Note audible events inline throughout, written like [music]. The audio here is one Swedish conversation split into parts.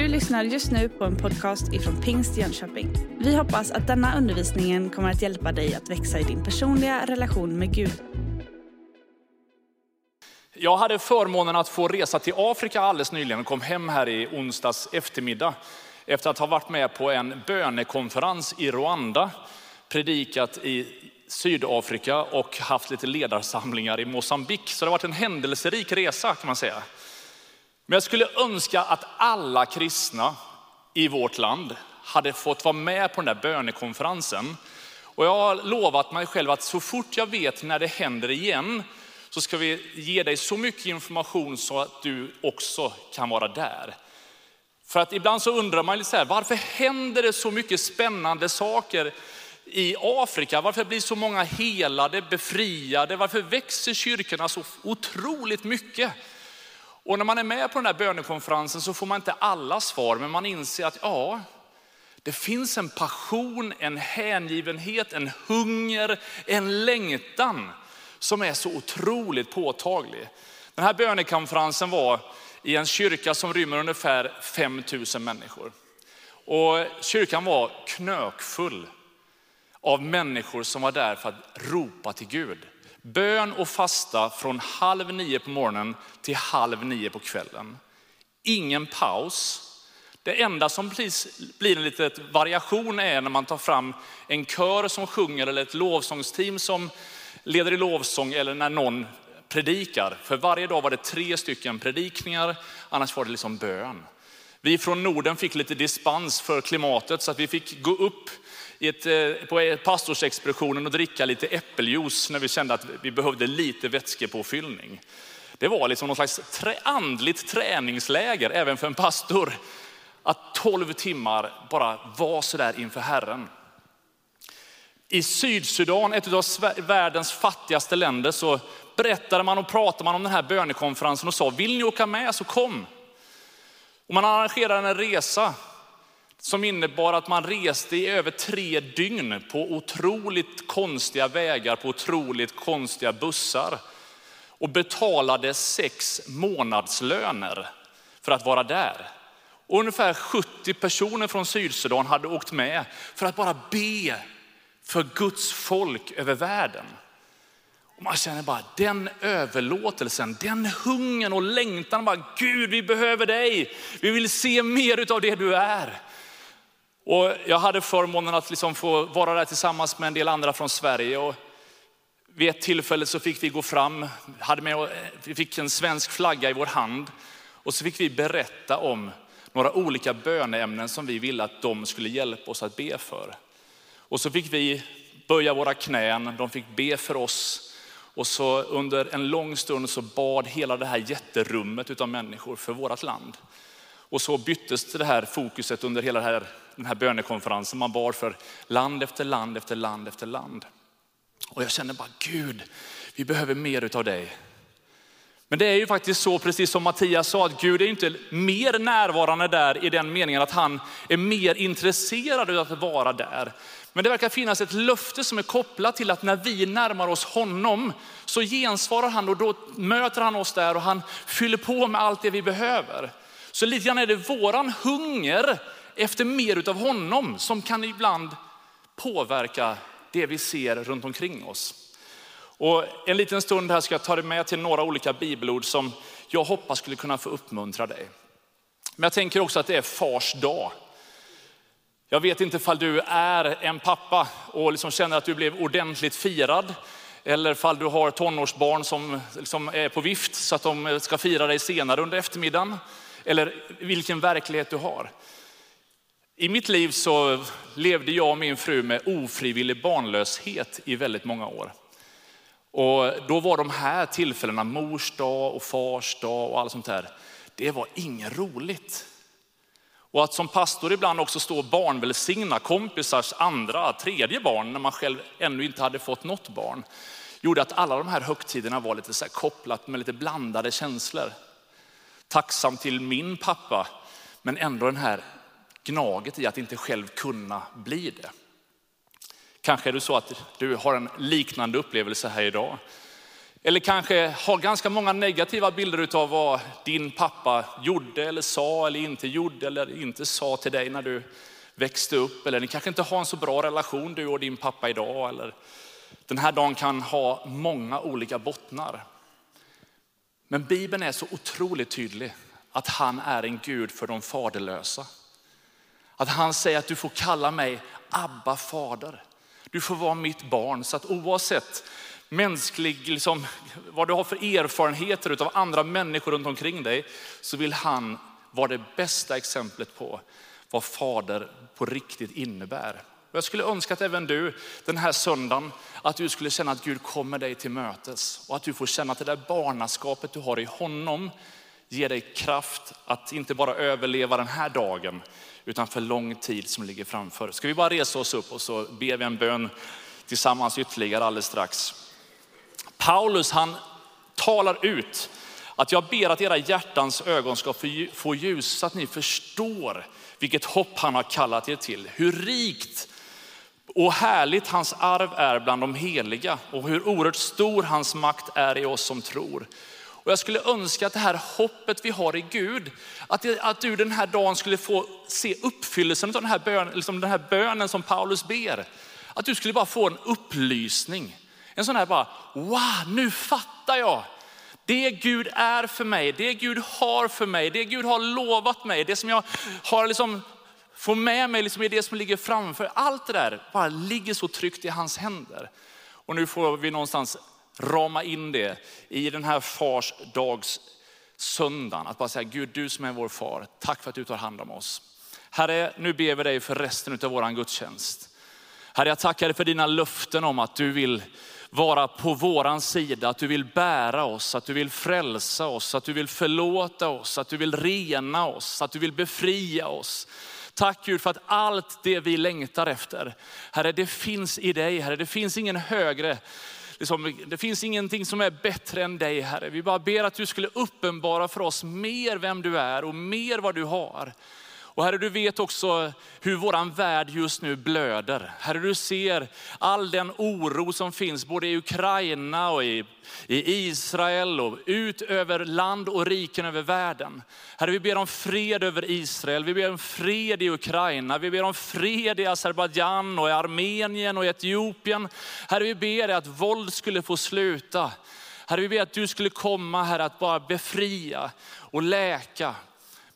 Du lyssnar just nu på en podcast ifrån Pingst Jönköping. Vi hoppas att denna undervisning kommer att hjälpa dig att växa i din personliga relation med Gud. Jag hade förmånen att få resa till Afrika alldeles nyligen och kom hem här i onsdags eftermiddag efter att ha varit med på en bönekonferens i Rwanda, predikat i Sydafrika och haft lite ledarsamlingar i Mosambik. Så det har varit en händelserik resa kan man säga. Men jag skulle önska att alla kristna i vårt land hade fått vara med på den där bönekonferensen. Och jag har lovat mig själv att så fort jag vet när det händer igen så ska vi ge dig så mycket information så att du också kan vara där. För att ibland så undrar man lite så här, varför händer det så mycket spännande saker i Afrika? Varför blir så många helade, befriade? Varför växer kyrkorna så otroligt mycket? Och när man är med på den här bönekonferensen så får man inte alla svar, men man inser att ja, det finns en passion, en hängivenhet, en hunger, en längtan som är så otroligt påtaglig. Den här bönekonferensen var i en kyrka som rymmer ungefär 5000 människor. Och kyrkan var knökfull av människor som var där för att ropa till Gud. Bön och fasta från halv nio på morgonen till halv nio på kvällen. Ingen paus. Det enda som blir en liten variation är när man tar fram en kör som sjunger eller ett lovsångsteam som leder i lovsång eller när någon predikar. För varje dag var det tre stycken predikningar, annars var det liksom bön. Vi från Norden fick lite dispens för klimatet så att vi fick gå upp ett, eh, på pastorsexpeditionen och dricka lite äppeljuice när vi kände att vi behövde lite vätskepåfyllning. Det var liksom någon slags trä, andligt träningsläger även för en pastor. Att 12 timmar bara vara sådär inför Herren. I Sydsudan, ett av världens fattigaste länder, så berättade man och pratade man om den här bönekonferensen och sa, vill ni åka med så kom. Och man arrangerade en resa som innebar att man reste i över tre dygn på otroligt konstiga vägar, på otroligt konstiga bussar och betalade sex månadslöner för att vara där. Och ungefär 70 personer från Sydsudan hade åkt med för att bara be för Guds folk över världen. Och man känner bara den överlåtelsen, den hungern och längtan. Bara, Gud, vi behöver dig. Vi vill se mer av det du är. Och jag hade förmånen att liksom få vara där tillsammans med en del andra från Sverige. Och vid ett tillfälle så fick vi gå fram, hade med, vi fick en svensk flagga i vår hand. Och så fick vi berätta om några olika böneämnen som vi ville att de skulle hjälpa oss att be för. Och så fick vi böja våra knän, de fick be för oss. Och så under en lång stund så bad hela det här jätterummet av människor för vårt land. Och så byttes det här fokuset under hela det här, den här bönekonferensen. Man bad för land efter land efter land efter land. Och jag känner bara, Gud, vi behöver mer av dig. Men det är ju faktiskt så, precis som Mattias sa, att Gud är inte mer närvarande där i den meningen att han är mer intresserad av att vara där. Men det verkar finnas ett löfte som är kopplat till att när vi närmar oss honom så gensvarar han och då möter han oss där och han fyller på med allt det vi behöver. Så lite grann är det våran hunger efter mer utav honom som kan ibland påverka det vi ser runt omkring oss. Och en liten stund här ska jag ta dig med till några olika bibelord som jag hoppas skulle kunna få uppmuntra dig. Men jag tänker också att det är fars dag. Jag vet inte ifall du är en pappa och liksom känner att du blev ordentligt firad. Eller ifall du har tonårsbarn som liksom är på vift så att de ska fira dig senare under eftermiddagen. Eller vilken verklighet du har. I mitt liv så levde jag och min fru med ofrivillig barnlöshet i väldigt många år. Och då var de här tillfällena, mors dag och fars dag och allt sånt där, det var inget roligt. Och att som pastor ibland också stå och barnvälsigna kompisars andra, tredje barn när man själv ännu inte hade fått något barn, gjorde att alla de här högtiderna var lite så kopplat med lite blandade känslor. Tacksam till min pappa, men ändå den här gnaget i att inte själv kunna bli det. Kanske är det så att du har en liknande upplevelse här idag. Eller kanske har ganska många negativa bilder av vad din pappa gjorde eller sa eller inte gjorde eller inte sa till dig när du växte upp. Eller ni kanske inte har en så bra relation du och din pappa idag. Eller den här dagen kan ha många olika bottnar. Men Bibeln är så otroligt tydlig att han är en Gud för de faderlösa. Att han säger att du får kalla mig Abba fader. Du får vara mitt barn. Så att oavsett mänsklig, liksom, vad du har för erfarenheter av andra människor runt omkring dig, så vill han vara det bästa exemplet på vad fader på riktigt innebär. Jag skulle önska att även du den här söndagen, att du skulle känna att Gud kommer dig till mötes och att du får känna att det där barnaskapet du har i honom ger dig kraft att inte bara överleva den här dagen, utan för lång tid som ligger framför. Ska vi bara resa oss upp och så ber vi en bön tillsammans ytterligare alldeles strax. Paulus han talar ut att jag ber att era hjärtans ögon ska få ljus så att ni förstår vilket hopp han har kallat er till. Hur rikt och härligt hans arv är bland de heliga och hur oerhört stor hans makt är i oss som tror. Och jag skulle önska att det här hoppet vi har i Gud, att, det, att du den här dagen skulle få se uppfyllelsen av den här, bön, liksom den här bönen som Paulus ber. Att du skulle bara få en upplysning. En sån här bara, wow, nu fattar jag. Det Gud är för mig, det Gud har för mig, det Gud har lovat mig, det som jag har liksom, får med mig liksom i det som ligger framför. Allt det där bara ligger så tryggt i hans händer. Och nu får vi någonstans rama in det i den här fars dags söndagen. Att bara säga, Gud du som är vår far, tack för att du tar hand om oss. Herre, nu ber vi dig för resten av vår gudstjänst. Herre, jag tackar dig för dina löften om att du vill vara på våran sida, att du vill bära oss, att du vill frälsa oss, att du vill förlåta oss, att du vill rena oss, att du vill befria oss. Tack Gud för att allt det vi längtar efter, Herre det finns i dig, Herre det finns ingen högre Liksom, det finns ingenting som är bättre än dig Herre. Vi bara ber att du skulle uppenbara för oss mer vem du är och mer vad du har. Och Herre, du vet också hur våran värld just nu blöder. Herre, du ser all den oro som finns både i Ukraina och i, i Israel och ut över land och riken över världen. Herre, vi ber om fred över Israel, vi ber om fred i Ukraina, vi ber om fred i Azerbajdzjan och i Armenien och i Etiopien. Herre, vi ber dig att våld skulle få sluta. Herre, vi ber att du skulle komma här att bara befria och läka.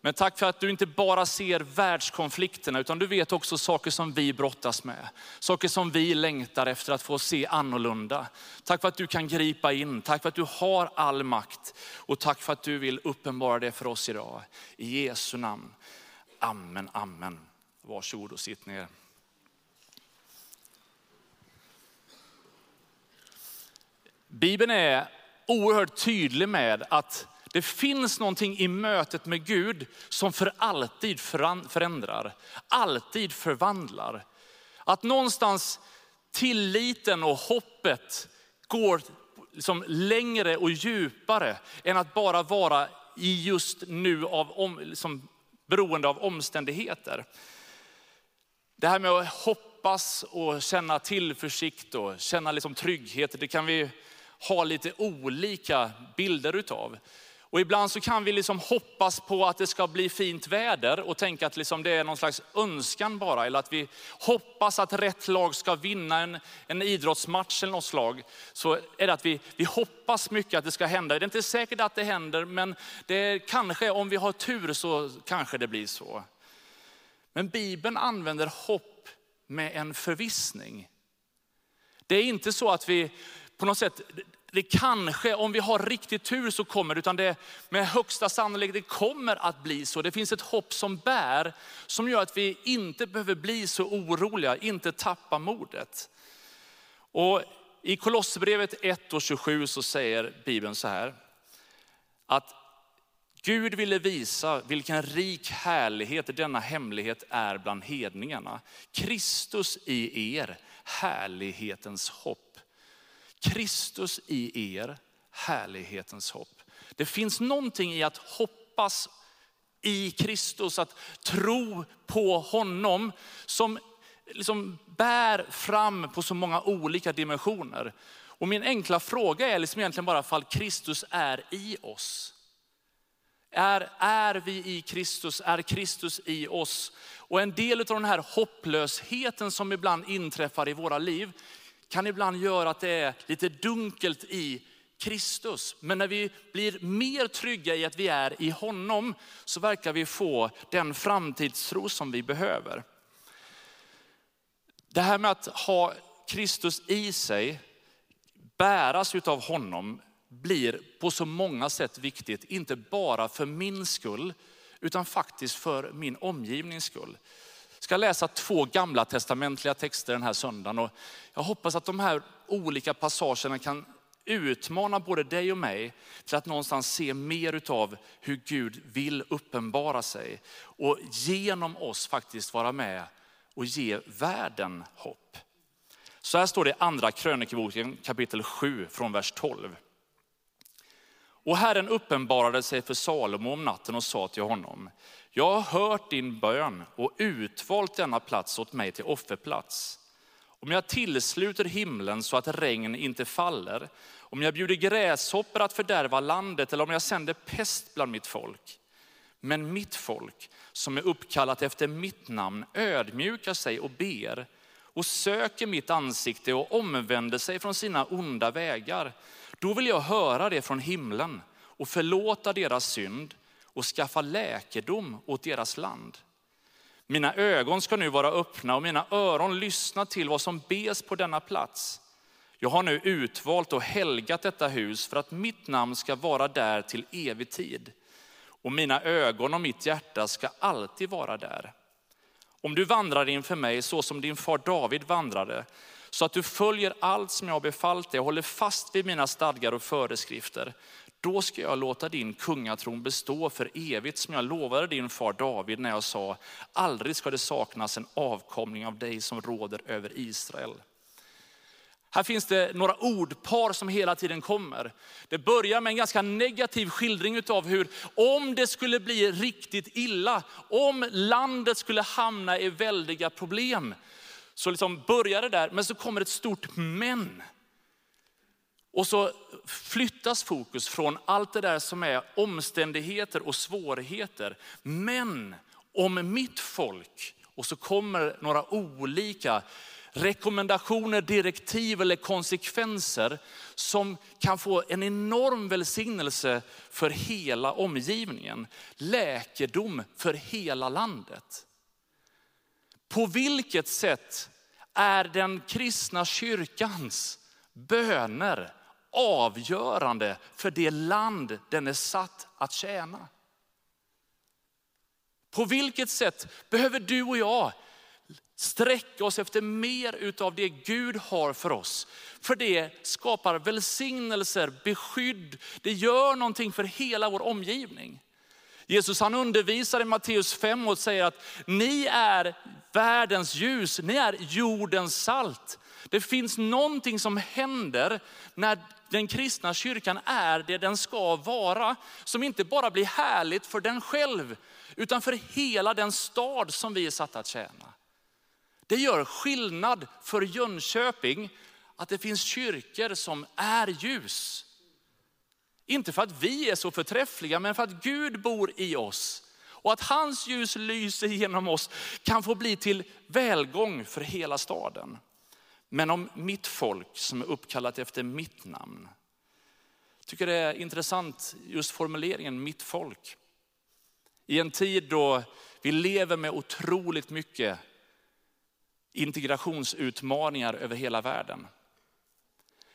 Men tack för att du inte bara ser världskonflikterna, utan du vet också saker som vi brottas med. Saker som vi längtar efter att få se annorlunda. Tack för att du kan gripa in, tack för att du har all makt. Och tack för att du vill uppenbara det för oss idag. I Jesu namn. Amen, amen. Varsågod och sitt ner. Bibeln är oerhört tydlig med att det finns någonting i mötet med Gud som för alltid förändrar, alltid förvandlar. Att någonstans tilliten och hoppet går liksom längre och djupare än att bara vara i just nu av om, liksom beroende av omständigheter. Det här med att hoppas och känna tillförsikt och känna liksom trygghet, det kan vi ha lite olika bilder utav. Och ibland så kan vi liksom hoppas på att det ska bli fint väder och tänka att liksom det är någon slags önskan bara. Eller att vi hoppas att rätt lag ska vinna en, en idrottsmatch eller något slag. Så är det att vi, vi hoppas mycket att det ska hända. Det är inte säkert att det händer, men det kanske, om vi har tur så kanske det blir så. Men Bibeln använder hopp med en förvissning. Det är inte så att vi på något sätt, det kanske, om vi har riktigt tur så kommer det, utan det med högsta sannolikhet kommer att bli så. Det finns ett hopp som bär, som gör att vi inte behöver bli så oroliga, inte tappa modet. Och I Kolosserbrevet 1 och 27 så säger Bibeln så här, att Gud ville visa vilken rik härlighet denna hemlighet är bland hedningarna. Kristus i er, härlighetens hopp. Kristus i er, härlighetens hopp. Det finns någonting i att hoppas i Kristus, att tro på honom som liksom bär fram på så många olika dimensioner. Och min enkla fråga är liksom egentligen bara fall Kristus är i oss. Är, är vi i Kristus? Är Kristus i oss? Och en del av den här hopplösheten som ibland inträffar i våra liv kan ibland göra att det är lite dunkelt i Kristus. Men när vi blir mer trygga i att vi är i honom så verkar vi få den framtidstro som vi behöver. Det här med att ha Kristus i sig, bäras av honom, blir på så många sätt viktigt. Inte bara för min skull, utan faktiskt för min omgivnings skull. Jag ska läsa två gamla testamentliga texter den här söndagen. Och jag hoppas att de här olika passagerna kan utmana både dig och mig till att någonstans se mer av hur Gud vill uppenbara sig. Och genom oss faktiskt vara med och ge världen hopp. Så här står det i andra krönikeboken kapitel 7 från vers 12. Och Herren uppenbarade sig för Salomo om natten och sa till honom, jag har hört din bön och utvalt denna plats åt mig till offerplats. Om jag tillsluter himlen så att regn inte faller, om jag bjuder gräshoppor att fördärva landet eller om jag sänder pest bland mitt folk. Men mitt folk som är uppkallat efter mitt namn ödmjukar sig och ber och söker mitt ansikte och omvänder sig från sina onda vägar. Då vill jag höra det från himlen och förlåta deras synd och skaffa läkedom åt deras land. Mina ögon ska nu vara öppna och mina öron lyssna till vad som bes på denna plats. Jag har nu utvalt och helgat detta hus för att mitt namn ska vara där till evig tid. Och mina ögon och mitt hjärta ska alltid vara där. Om du vandrar inför mig så som din far David vandrade, så att du följer allt som jag har befallt dig och håller fast vid mina stadgar och föreskrifter, då ska jag låta din kungatron bestå för evigt som jag lovade din far David när jag sa, aldrig ska det saknas en avkomling av dig som råder över Israel. Här finns det några ordpar som hela tiden kommer. Det börjar med en ganska negativ skildring av hur, om det skulle bli riktigt illa, om landet skulle hamna i väldiga problem, så liksom börjar det där, men så kommer ett stort men. Och så flyttas fokus från allt det där som är omständigheter och svårigheter. Men om mitt folk, och så kommer några olika rekommendationer, direktiv eller konsekvenser som kan få en enorm välsignelse för hela omgivningen. Läkedom för hela landet. På vilket sätt är den kristna kyrkans böner avgörande för det land den är satt att tjäna? På vilket sätt behöver du och jag sträcka oss efter mer utav det Gud har för oss. För det skapar välsignelser, beskydd, det gör någonting för hela vår omgivning. Jesus han undervisar i Matteus 5 och säger att ni är världens ljus, ni är jordens salt. Det finns någonting som händer när den kristna kyrkan är det den ska vara, som inte bara blir härligt för den själv, utan för hela den stad som vi är satta att tjäna. Det gör skillnad för Jönköping att det finns kyrkor som är ljus. Inte för att vi är så förträffliga, men för att Gud bor i oss. Och att hans ljus lyser genom oss kan få bli till välgång för hela staden. Men om mitt folk som är uppkallat efter mitt namn. Jag tycker det är intressant just formuleringen mitt folk. I en tid då vi lever med otroligt mycket integrationsutmaningar över hela världen.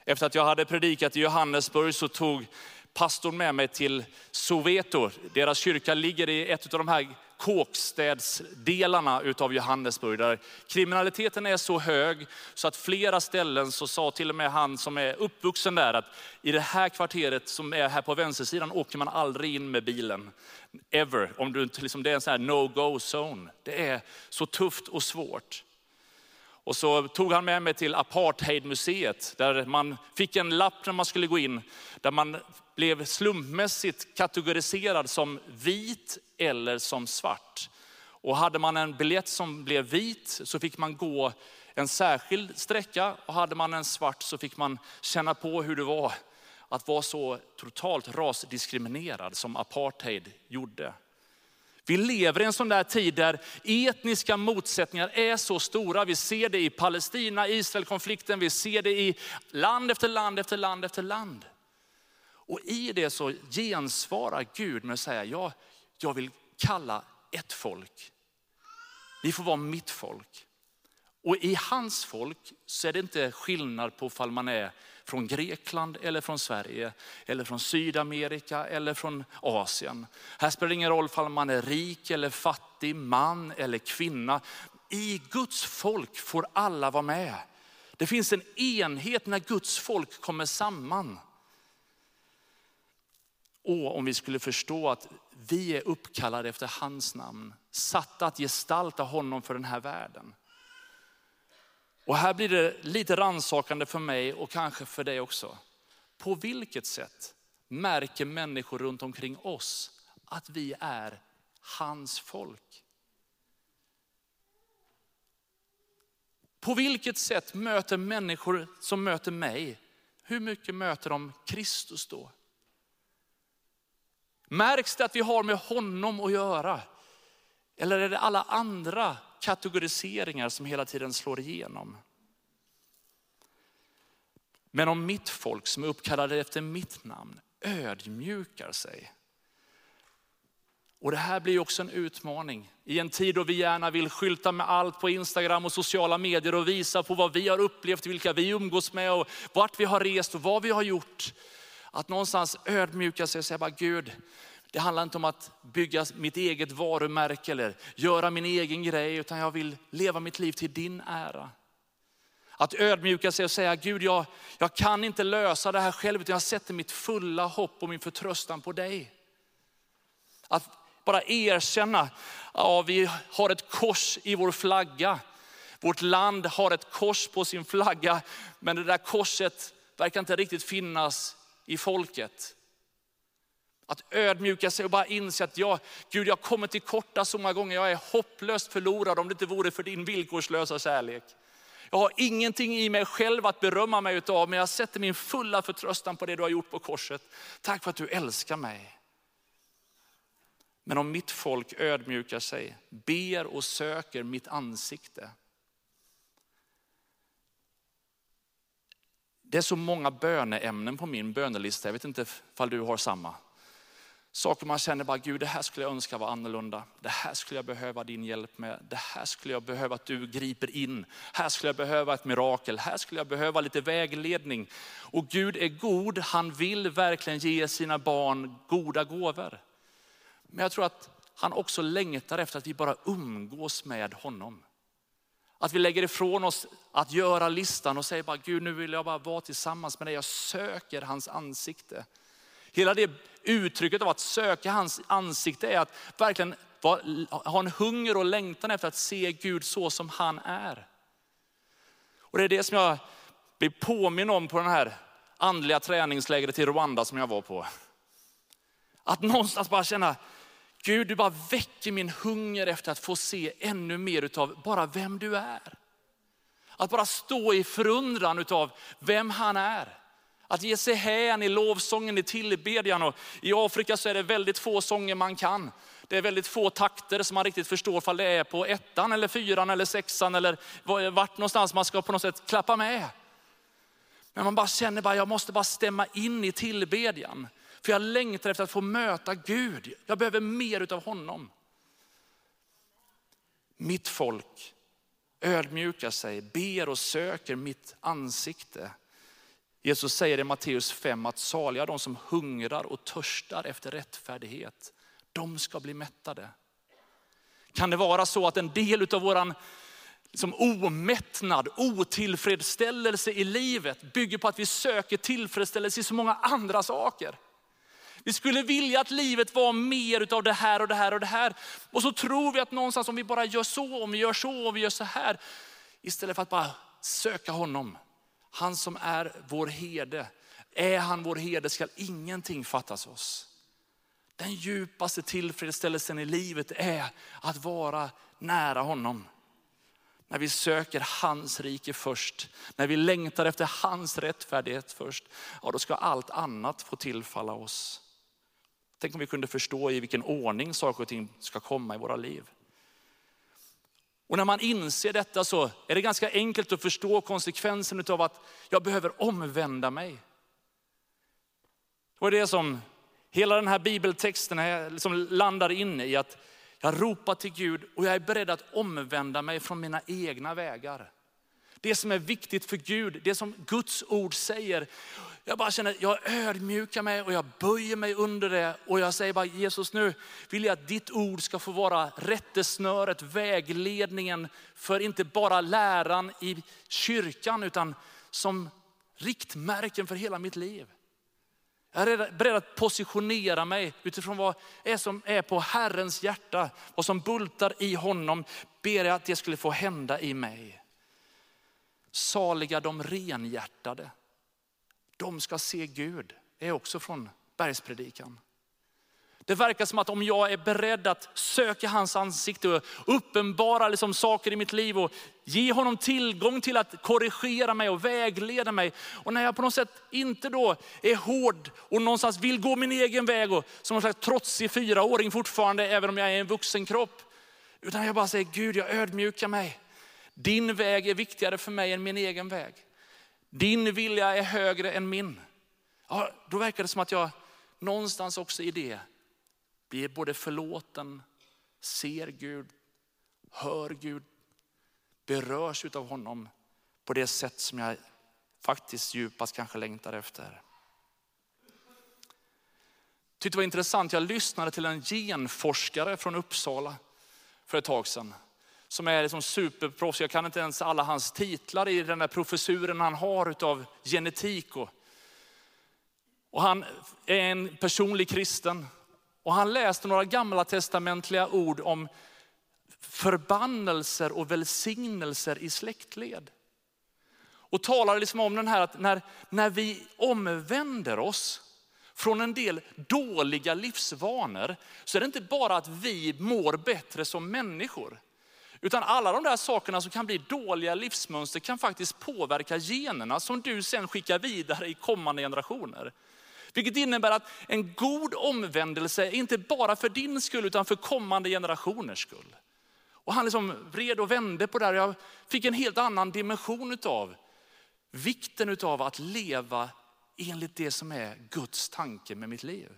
Efter att jag hade predikat i Johannesburg så tog pastorn med mig till Soweto. Deras kyrka ligger i ett av de här kåkstädsdelarna utav Johannesburg där kriminaliteten är så hög så att flera ställen så sa till och med han som är uppvuxen där att i det här kvarteret som är här på vänstersidan åker man aldrig in med bilen. Ever. Om du, liksom, det är en sån här no-go zone. Det är så tufft och svårt. Och så tog han med mig till apartheidmuseet där man fick en lapp när man skulle gå in. Där man blev slumpmässigt kategoriserad som vit eller som svart. Och hade man en biljett som blev vit så fick man gå en särskild sträcka och hade man en svart så fick man känna på hur det var att vara så totalt rasdiskriminerad som apartheid gjorde. Vi lever i en sån där tid där etniska motsättningar är så stora. Vi ser det i Palestina, Israel-konflikten, vi ser det i land efter land efter land efter land. Och i det så gensvarar Gud med att säga, ja, jag vill kalla ett folk. Ni får vara mitt folk. Och i hans folk så är det inte skillnad på om man är från Grekland eller från Sverige, eller från Sydamerika eller från Asien. Här spelar det ingen roll om man är rik eller fattig, man eller kvinna. I Guds folk får alla vara med. Det finns en enhet när Guds folk kommer samman. Och om vi skulle förstå att vi är uppkallade efter hans namn, satta att gestalta honom för den här världen. Och här blir det lite ransakande för mig och kanske för dig också. På vilket sätt märker människor runt omkring oss att vi är hans folk? På vilket sätt möter människor som möter mig, hur mycket möter de Kristus då? Märks det att vi har med honom att göra? Eller är det alla andra kategoriseringar som hela tiden slår igenom? Men om mitt folk som är uppkallade efter mitt namn ödmjukar sig. Och det här blir också en utmaning. I en tid då vi gärna vill skylta med allt på Instagram och sociala medier och visa på vad vi har upplevt, vilka vi umgås med och vart vi har rest och vad vi har gjort. Att någonstans ödmjuka sig och säga, bara, Gud, det handlar inte om att bygga mitt eget varumärke eller göra min egen grej, utan jag vill leva mitt liv till din ära. Att ödmjuka sig och säga, Gud jag, jag kan inte lösa det här själv, utan jag sätter mitt fulla hopp och min förtröstan på dig. Att bara erkänna, ja vi har ett kors i vår flagga. Vårt land har ett kors på sin flagga, men det där korset verkar inte riktigt finnas i folket. Att ödmjuka sig och bara inse att jag, Gud jag kommer till korta så många gånger, jag är hopplöst förlorad om det inte vore för din villkorslösa kärlek. Jag har ingenting i mig själv att berömma mig utav, men jag sätter min fulla förtröstan på det du har gjort på korset. Tack för att du älskar mig. Men om mitt folk ödmjukar sig, ber och söker mitt ansikte. Det är så många böneämnen på min bönelista, jag vet inte ifall du har samma. Saker man känner bara, Gud det här skulle jag önska var annorlunda. Det här skulle jag behöva din hjälp med. Det här skulle jag behöva att du griper in. Här skulle jag behöva ett mirakel. Här skulle jag behöva lite vägledning. Och Gud är god, han vill verkligen ge sina barn goda gåvor. Men jag tror att han också längtar efter att vi bara umgås med honom. Att vi lägger ifrån oss att göra listan och säger bara, Gud nu vill jag bara vara tillsammans med dig. Jag söker hans ansikte. Hela det uttrycket av att söka hans ansikte är att verkligen ha en hunger och längtan efter att se Gud så som han är. Och det är det som jag blir påminn om på den här andliga träningslägret i Rwanda som jag var på. Att någonstans bara känna, Gud du bara väcker min hunger efter att få se ännu mer utav bara vem du är. Att bara stå i förundran utav vem han är. Att ge sig hän i lovsången, i tillbedjan. Och I Afrika så är det väldigt få sånger man kan. Det är väldigt få takter som man riktigt förstår om det är på ettan eller fyran eller sexan eller vart någonstans man ska på något sätt klappa med. Men man bara känner bara, jag måste bara stämma in i tillbedjan. För jag längtar efter att få möta Gud. Jag behöver mer av honom. Mitt folk ödmjukar sig, ber och söker mitt ansikte. Jesus säger i Matteus 5 att saliga de som hungrar och törstar efter rättfärdighet, de ska bli mättade. Kan det vara så att en del av våran liksom omättnad, otillfredsställelse i livet bygger på att vi söker tillfredsställelse i så många andra saker. Vi skulle vilja att livet var mer av det här och det här och det här. Och så tror vi att någonstans om vi bara gör så, om vi gör så, om vi gör så här. Istället för att bara söka honom, han som är vår herde. Är han vår herde skall ingenting fattas oss. Den djupaste tillfredsställelsen i livet är att vara nära honom. när vi söker hans rike först, när vi längtar efter hans rättfärdighet först, ja då ska allt annat få tillfalla oss. Tänk om vi kunde förstå i vilken ordning saker och ting ska komma i våra liv. Och när man inser detta så är det ganska enkelt att förstå konsekvensen av att jag behöver omvända mig. Det var det som hela den här bibeltexten liksom landar in i, att jag ropar till Gud och jag är beredd att omvända mig från mina egna vägar. Det som är viktigt för Gud, det som Guds ord säger. Jag bara känner, jag ödmjukar mig och jag böjer mig under det. Och jag säger bara Jesus nu vill jag att ditt ord ska få vara rättesnöret, vägledningen för inte bara läran i kyrkan utan som riktmärken för hela mitt liv. Jag är beredd att positionera mig utifrån vad är som är på Herrens hjärta, vad som bultar i honom. Ber jag att det skulle få hända i mig. Saliga de renhjärtade. De ska se Gud. Det är också från bergspredikan. Det verkar som att om jag är beredd att söka hans ansikte och uppenbara liksom saker i mitt liv och ge honom tillgång till att korrigera mig och vägleda mig. Och när jag på något sätt inte då är hård och någonstans vill gå min egen väg och som någon slags trotsig fyraåring fortfarande, även om jag är en vuxen kropp. Utan jag bara säger, Gud jag ödmjukar mig. Din väg är viktigare för mig än min egen väg. Din vilja är högre än min. Ja, då verkar det som att jag någonstans också i det blir både förlåten, ser Gud, hör Gud, berörs av honom på det sätt som jag faktiskt djupast kanske längtar efter. Tyckte det var intressant, jag lyssnade till en genforskare från Uppsala för ett tag sedan. Som är liksom superproffs, jag kan inte ens alla hans titlar i den där professuren han har utav genetik. Och, och han är en personlig kristen och han läste några gamla testamentliga ord om förbannelser och välsignelser i släktled. Och talade liksom om den här att när, när vi omvänder oss från en del dåliga livsvanor så är det inte bara att vi mår bättre som människor. Utan alla de där sakerna som kan bli dåliga livsmönster kan faktiskt påverka generna som du sen skickar vidare i kommande generationer. Vilket innebär att en god omvändelse är inte bara för din skull utan för kommande generationers skull. Och han liksom vred och vände på det här. Jag fick en helt annan dimension av vikten av att leva enligt det som är Guds tanke med mitt liv.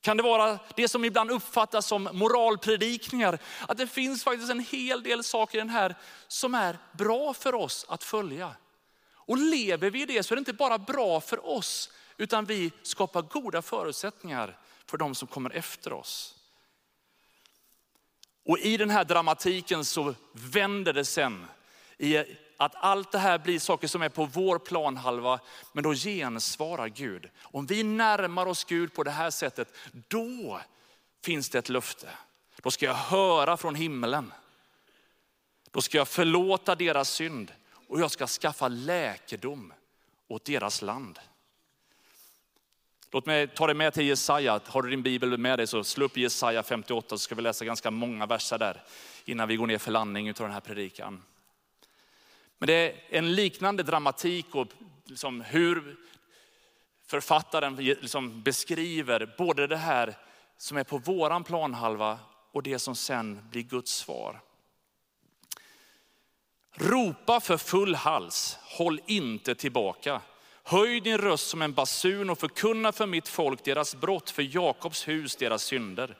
Kan det vara det som ibland uppfattas som moralpredikningar, att det finns faktiskt en hel del saker i den här som är bra för oss att följa. Och lever vi i det så är det inte bara bra för oss, utan vi skapar goda förutsättningar för de som kommer efter oss. Och i den här dramatiken så vänder det sen i att allt det här blir saker som är på vår planhalva, men då gensvarar Gud. Om vi närmar oss Gud på det här sättet, då finns det ett löfte. Då ska jag höra från himlen. Då ska jag förlåta deras synd och jag ska skaffa läkedom åt deras land. Låt mig ta dig med till Jesaja. Har du din bibel med dig så slå upp Jesaja 58 så ska vi läsa ganska många verser där innan vi går ner för landning av den här predikan. Men det är en liknande dramatik och liksom hur författaren liksom beskriver både det här som är på våran planhalva och det som sen blir Guds svar. Ropa för full hals, håll inte tillbaka. Höj din röst som en basun och förkunna för mitt folk deras brott, för Jakobs hus deras synder.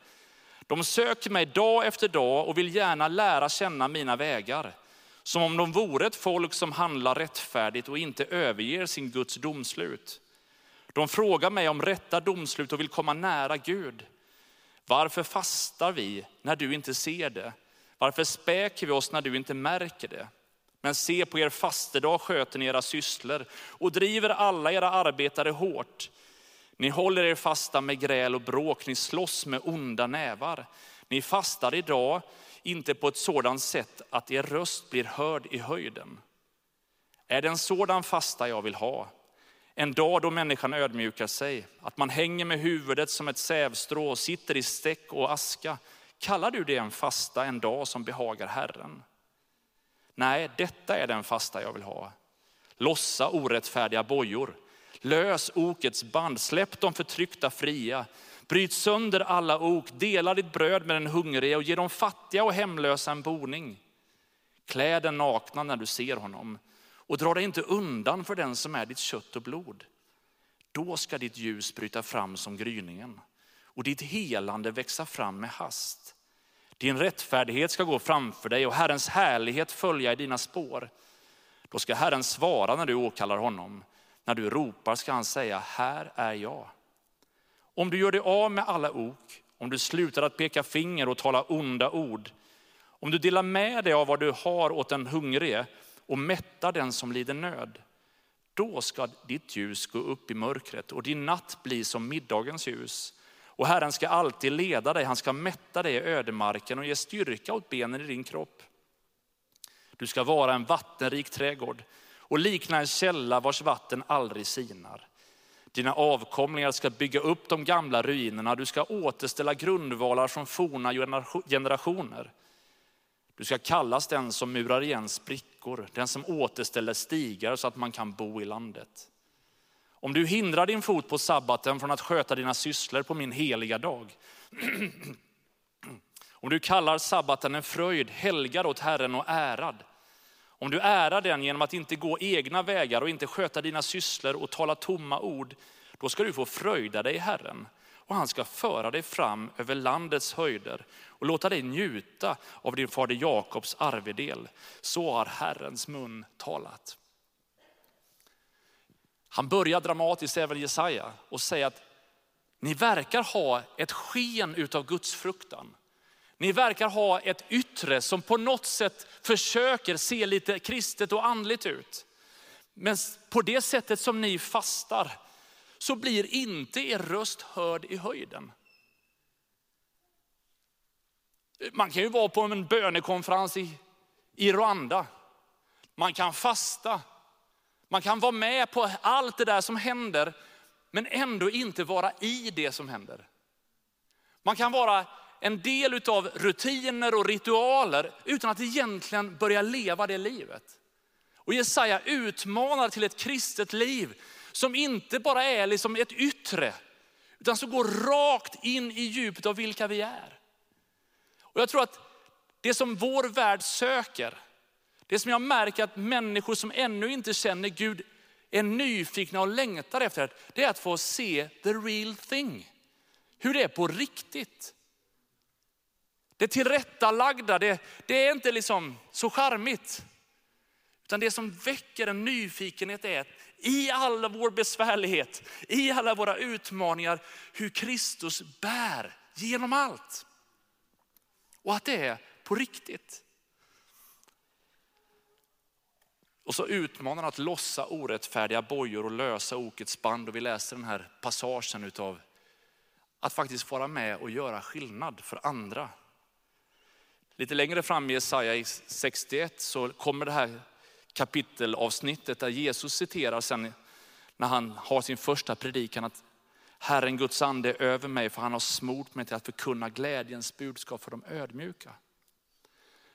De söker mig dag efter dag och vill gärna lära känna mina vägar. Som om de vore ett folk som handlar rättfärdigt och inte överger sin Guds domslut. De frågar mig om rätta domslut och vill komma nära Gud. Varför fastar vi när du inte ser det? Varför späker vi oss när du inte märker det? Men se på er fastedag sköter ni era sysslor och driver alla era arbetare hårt. Ni håller er fasta med gräl och bråk, ni slåss med onda nävar. Ni fastar idag inte på ett sådant sätt att er röst blir hörd i höjden. Är det en sådan fasta jag vill ha? En dag då människan ödmjukar sig, att man hänger med huvudet som ett sävstrå och sitter i stäck och aska. Kallar du det en fasta, en dag som behagar Herren? Nej, detta är den fasta jag vill ha. Lossa orättfärdiga bojor. Lös okets band, släpp de förtryckta fria. Bryt sönder alla ok, dela ditt bröd med den hungrige och ge de fattiga och hemlösa en boning. Klä den nakna när du ser honom och dra dig inte undan för den som är ditt kött och blod. Då ska ditt ljus bryta fram som gryningen och ditt helande växa fram med hast. Din rättfärdighet ska gå framför dig och Herrens härlighet följa i dina spår. Då ska Herren svara när du åkallar honom. När du ropar ska han säga, här är jag. Om du gör dig av med alla ok, om du slutar att peka finger och tala onda ord, om du delar med dig av vad du har åt den hungrige och mättar den som lider nöd, då ska ditt ljus gå upp i mörkret och din natt bli som middagens ljus. Och Herren ska alltid leda dig, han ska mätta dig i ödemarken och ge styrka åt benen i din kropp. Du ska vara en vattenrik trädgård och likna en källa vars vatten aldrig sinar. Dina avkomlingar ska bygga upp de gamla ruinerna, du ska återställa grundvalar från forna generationer. Du ska kallas den som murar igen sprickor, den som återställer stigar så att man kan bo i landet. Om du hindrar din fot på sabbaten från att sköta dina sysslor på min heliga dag. [clears throat] Om du kallar sabbaten en fröjd, helgad åt Herren och ärad. Om du ärar den genom att inte gå egna vägar och inte sköta dina sysslor och tala tomma ord, då ska du få fröjda dig i Herren och han ska föra dig fram över landets höjder och låta dig njuta av din fader Jakobs arvedel. Så har Herrens mun talat. Han börjar dramatiskt även Jesaja och säger att ni verkar ha ett sken utav Guds fruktan. Ni verkar ha ett yttre som på något sätt försöker se lite kristet och andligt ut. Men på det sättet som ni fastar så blir inte er röst hörd i höjden. Man kan ju vara på en bönekonferens i, i Rwanda. Man kan fasta. Man kan vara med på allt det där som händer, men ändå inte vara i det som händer. Man kan vara en del av rutiner och ritualer utan att egentligen börja leva det livet. Och Jesaja utmanar till ett kristet liv som inte bara är liksom ett yttre, utan som går rakt in i djupet av vilka vi är. Och jag tror att det som vår värld söker, det som jag märker att människor som ännu inte känner Gud är nyfikna och längtar efter, det är att få se the real thing. Hur det är på riktigt. Det tillrättalagda, det, det är inte liksom så charmigt. Utan det som väcker en nyfikenhet är att i all vår besvärlighet, i alla våra utmaningar, hur Kristus bär genom allt. Och att det är på riktigt. Och så utmanar han att lossa orättfärdiga bojor och lösa okets band. Och vi läser den här passagen utav att faktiskt vara med och göra skillnad för andra. Lite längre fram i Jesaja 61 så kommer det här kapitelavsnittet där Jesus citerar sen när han har sin första predikan att Herren Guds ande är över mig för han har smort mig till att förkunna glädjens budskap för de ödmjuka.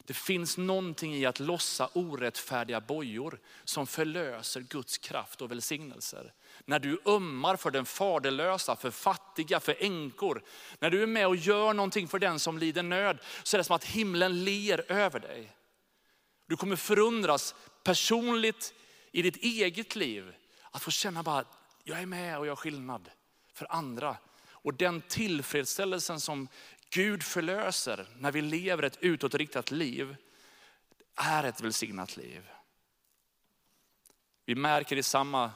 Det finns någonting i att lossa orättfärdiga bojor som förlöser Guds kraft och välsignelser. När du ömmar för den faderlösa, för fattiga, för änkor. När du är med och gör någonting för den som lider nöd så är det som att himlen ler över dig. Du kommer förundras personligt i ditt eget liv. Att få känna bara, jag är med och gör skillnad för andra. Och den tillfredsställelsen som Gud förlöser när vi lever ett utåtriktat liv är ett välsignat liv. Vi märker i samma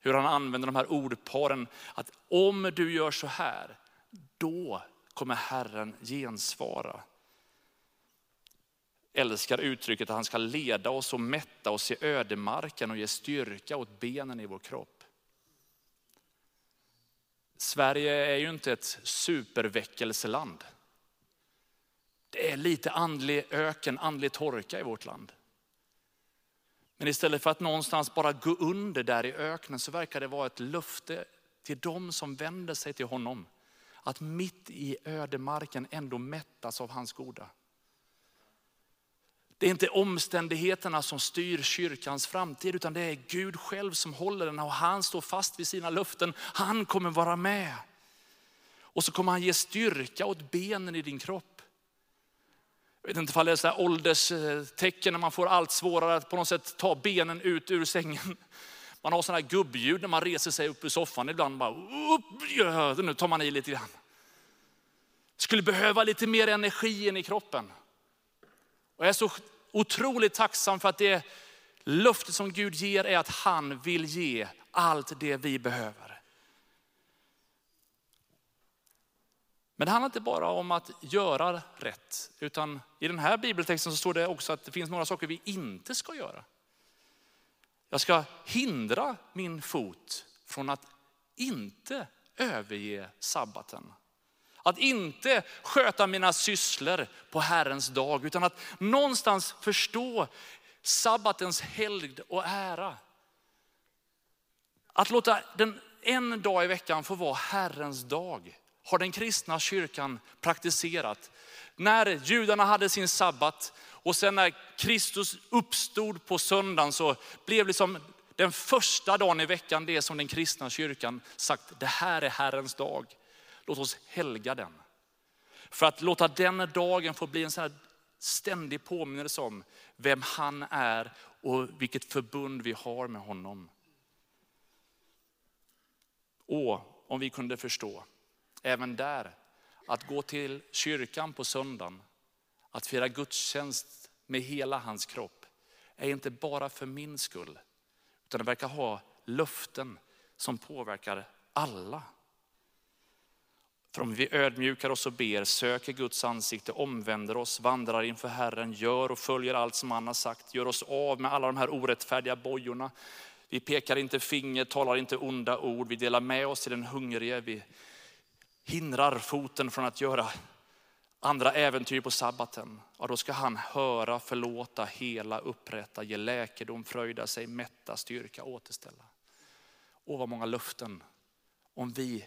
hur han använder de här ordparen att om du gör så här, då kommer Herren gensvara älskar uttrycket att han ska leda oss och mätta oss i ödemarken och ge styrka åt benen i vår kropp. Sverige är ju inte ett superväckelseland. Det är lite andlig öken, andlig torka i vårt land. Men istället för att någonstans bara gå under där i öknen så verkar det vara ett löfte till dem som vänder sig till honom. Att mitt i ödemarken ändå mättas av hans goda. Det är inte omständigheterna som styr kyrkans framtid, utan det är Gud själv som håller den och han står fast vid sina löften. Han kommer vara med. Och så kommer han ge styrka åt benen i din kropp. Jag vet inte om det är så här ålderstecken när man får allt svårare att på något sätt ta benen ut ur sängen. Man har sådana här gubbljud när man reser sig upp ur soffan. Ibland bara, upp, nu tar man i lite grann. Skulle behöva lite mer energi in i kroppen. Och jag är så otroligt tacksam för att det löfte som Gud ger är att han vill ge allt det vi behöver. Men det handlar inte bara om att göra rätt, utan i den här bibeltexten så står det också att det finns några saker vi inte ska göra. Jag ska hindra min fot från att inte överge sabbaten. Att inte sköta mina sysslor på Herrens dag, utan att någonstans förstå sabbatens helgd och ära. Att låta den en dag i veckan få vara Herrens dag har den kristna kyrkan praktiserat. När judarna hade sin sabbat och sen när Kristus uppstod på söndagen så blev liksom den första dagen i veckan det som den kristna kyrkan sagt, det här är Herrens dag. Låt oss helga den. För att låta den dagen få bli en sån här ständig påminnelse om vem han är och vilket förbund vi har med honom. Och om vi kunde förstå, även där, att gå till kyrkan på söndagen, att fira gudstjänst med hela hans kropp, är inte bara för min skull, utan det verkar ha löften som påverkar alla. För om vi ödmjukar oss och ber, söker Guds ansikte, omvänder oss, vandrar inför Herren, gör och följer allt som han har sagt, gör oss av med alla de här orättfärdiga bojorna. Vi pekar inte finger, talar inte onda ord, vi delar med oss till den hungrige, vi hindrar foten från att göra andra äventyr på sabbaten. Ja, då ska han höra, förlåta, hela, upprätta, ge läkedom, fröjda sig, mätta, styrka, återställa. Åh vad många löften om vi